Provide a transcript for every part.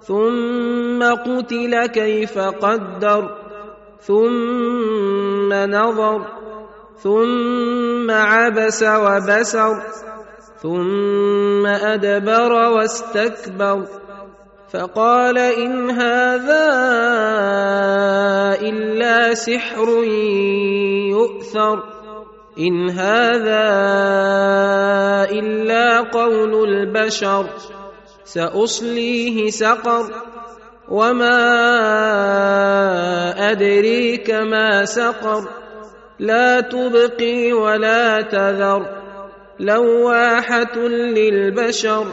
ثم قتل كيف قدر ثم نظر ثم عبس وبسر ثم أدبر واستكبر. فقال إن هذا إلا سحر يؤثر إن هذا إلا قول البشر. سأصليه سقر وما أدريك ما سقر لا تبقي ولا تذر لواحة للبشر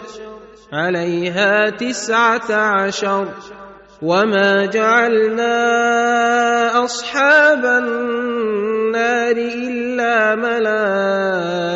عليها تسعة عشر وما جعلنا أصحاب النار إلا ملائكة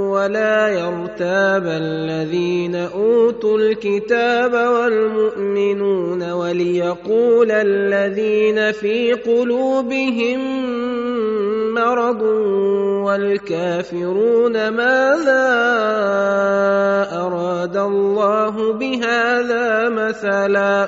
ولا يرتاب الذين أوتوا الكتاب والمؤمنون وليقول الذين في قلوبهم مرض والكافرون ماذا أراد الله بهذا مثلا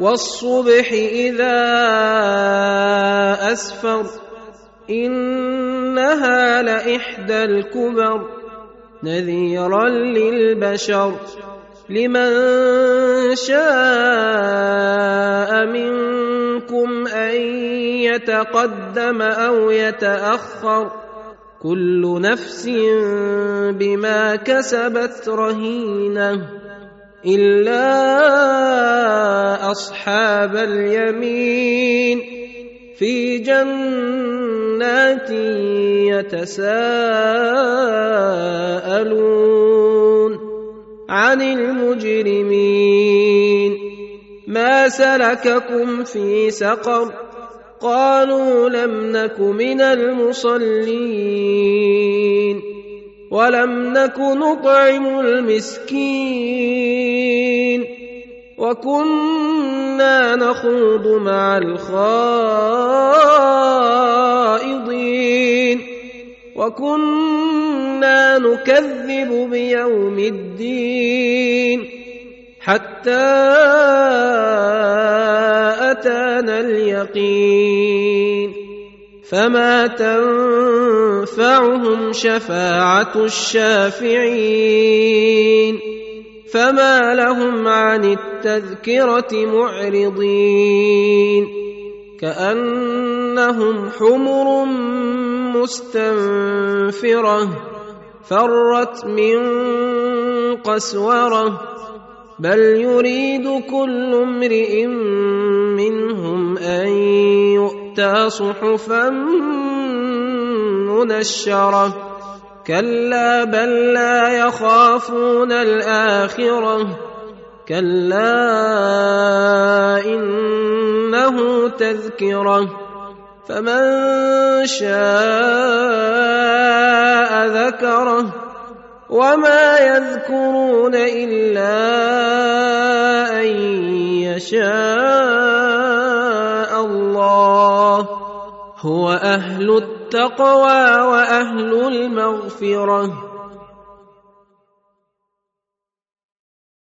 والصبح إذا أسفر إنها لإحدى الكبر نذيرا للبشر لمن شاء منكم أن يتقدم أو يتأخر كل نفس بما كسبت رهينة إلا أصحاب اليمين في جنات يتساءلون عن المجرمين. ما سلككم في سقر؟ قالوا لم نك من المصلين. ولم نك نطعم المسكين وكنا نخوض مع الخائضين وكنا نكذب بيوم الدين حتى اتانا اليقين فما تنفعهم شفاعة الشافعين فما لهم عن التذكرة معرضين كأنهم حمر مستنفرة فرت من قسورة بل يريد كل امرئ منهم أن يؤتى صحفا منشره كلا بل لا يخافون الآخرة. كلا إنه تذكرة. فمن شاء ذكره. وما يذكرون إلا أن يشاء الله. هو أهل التقوى وأهل المغفرة.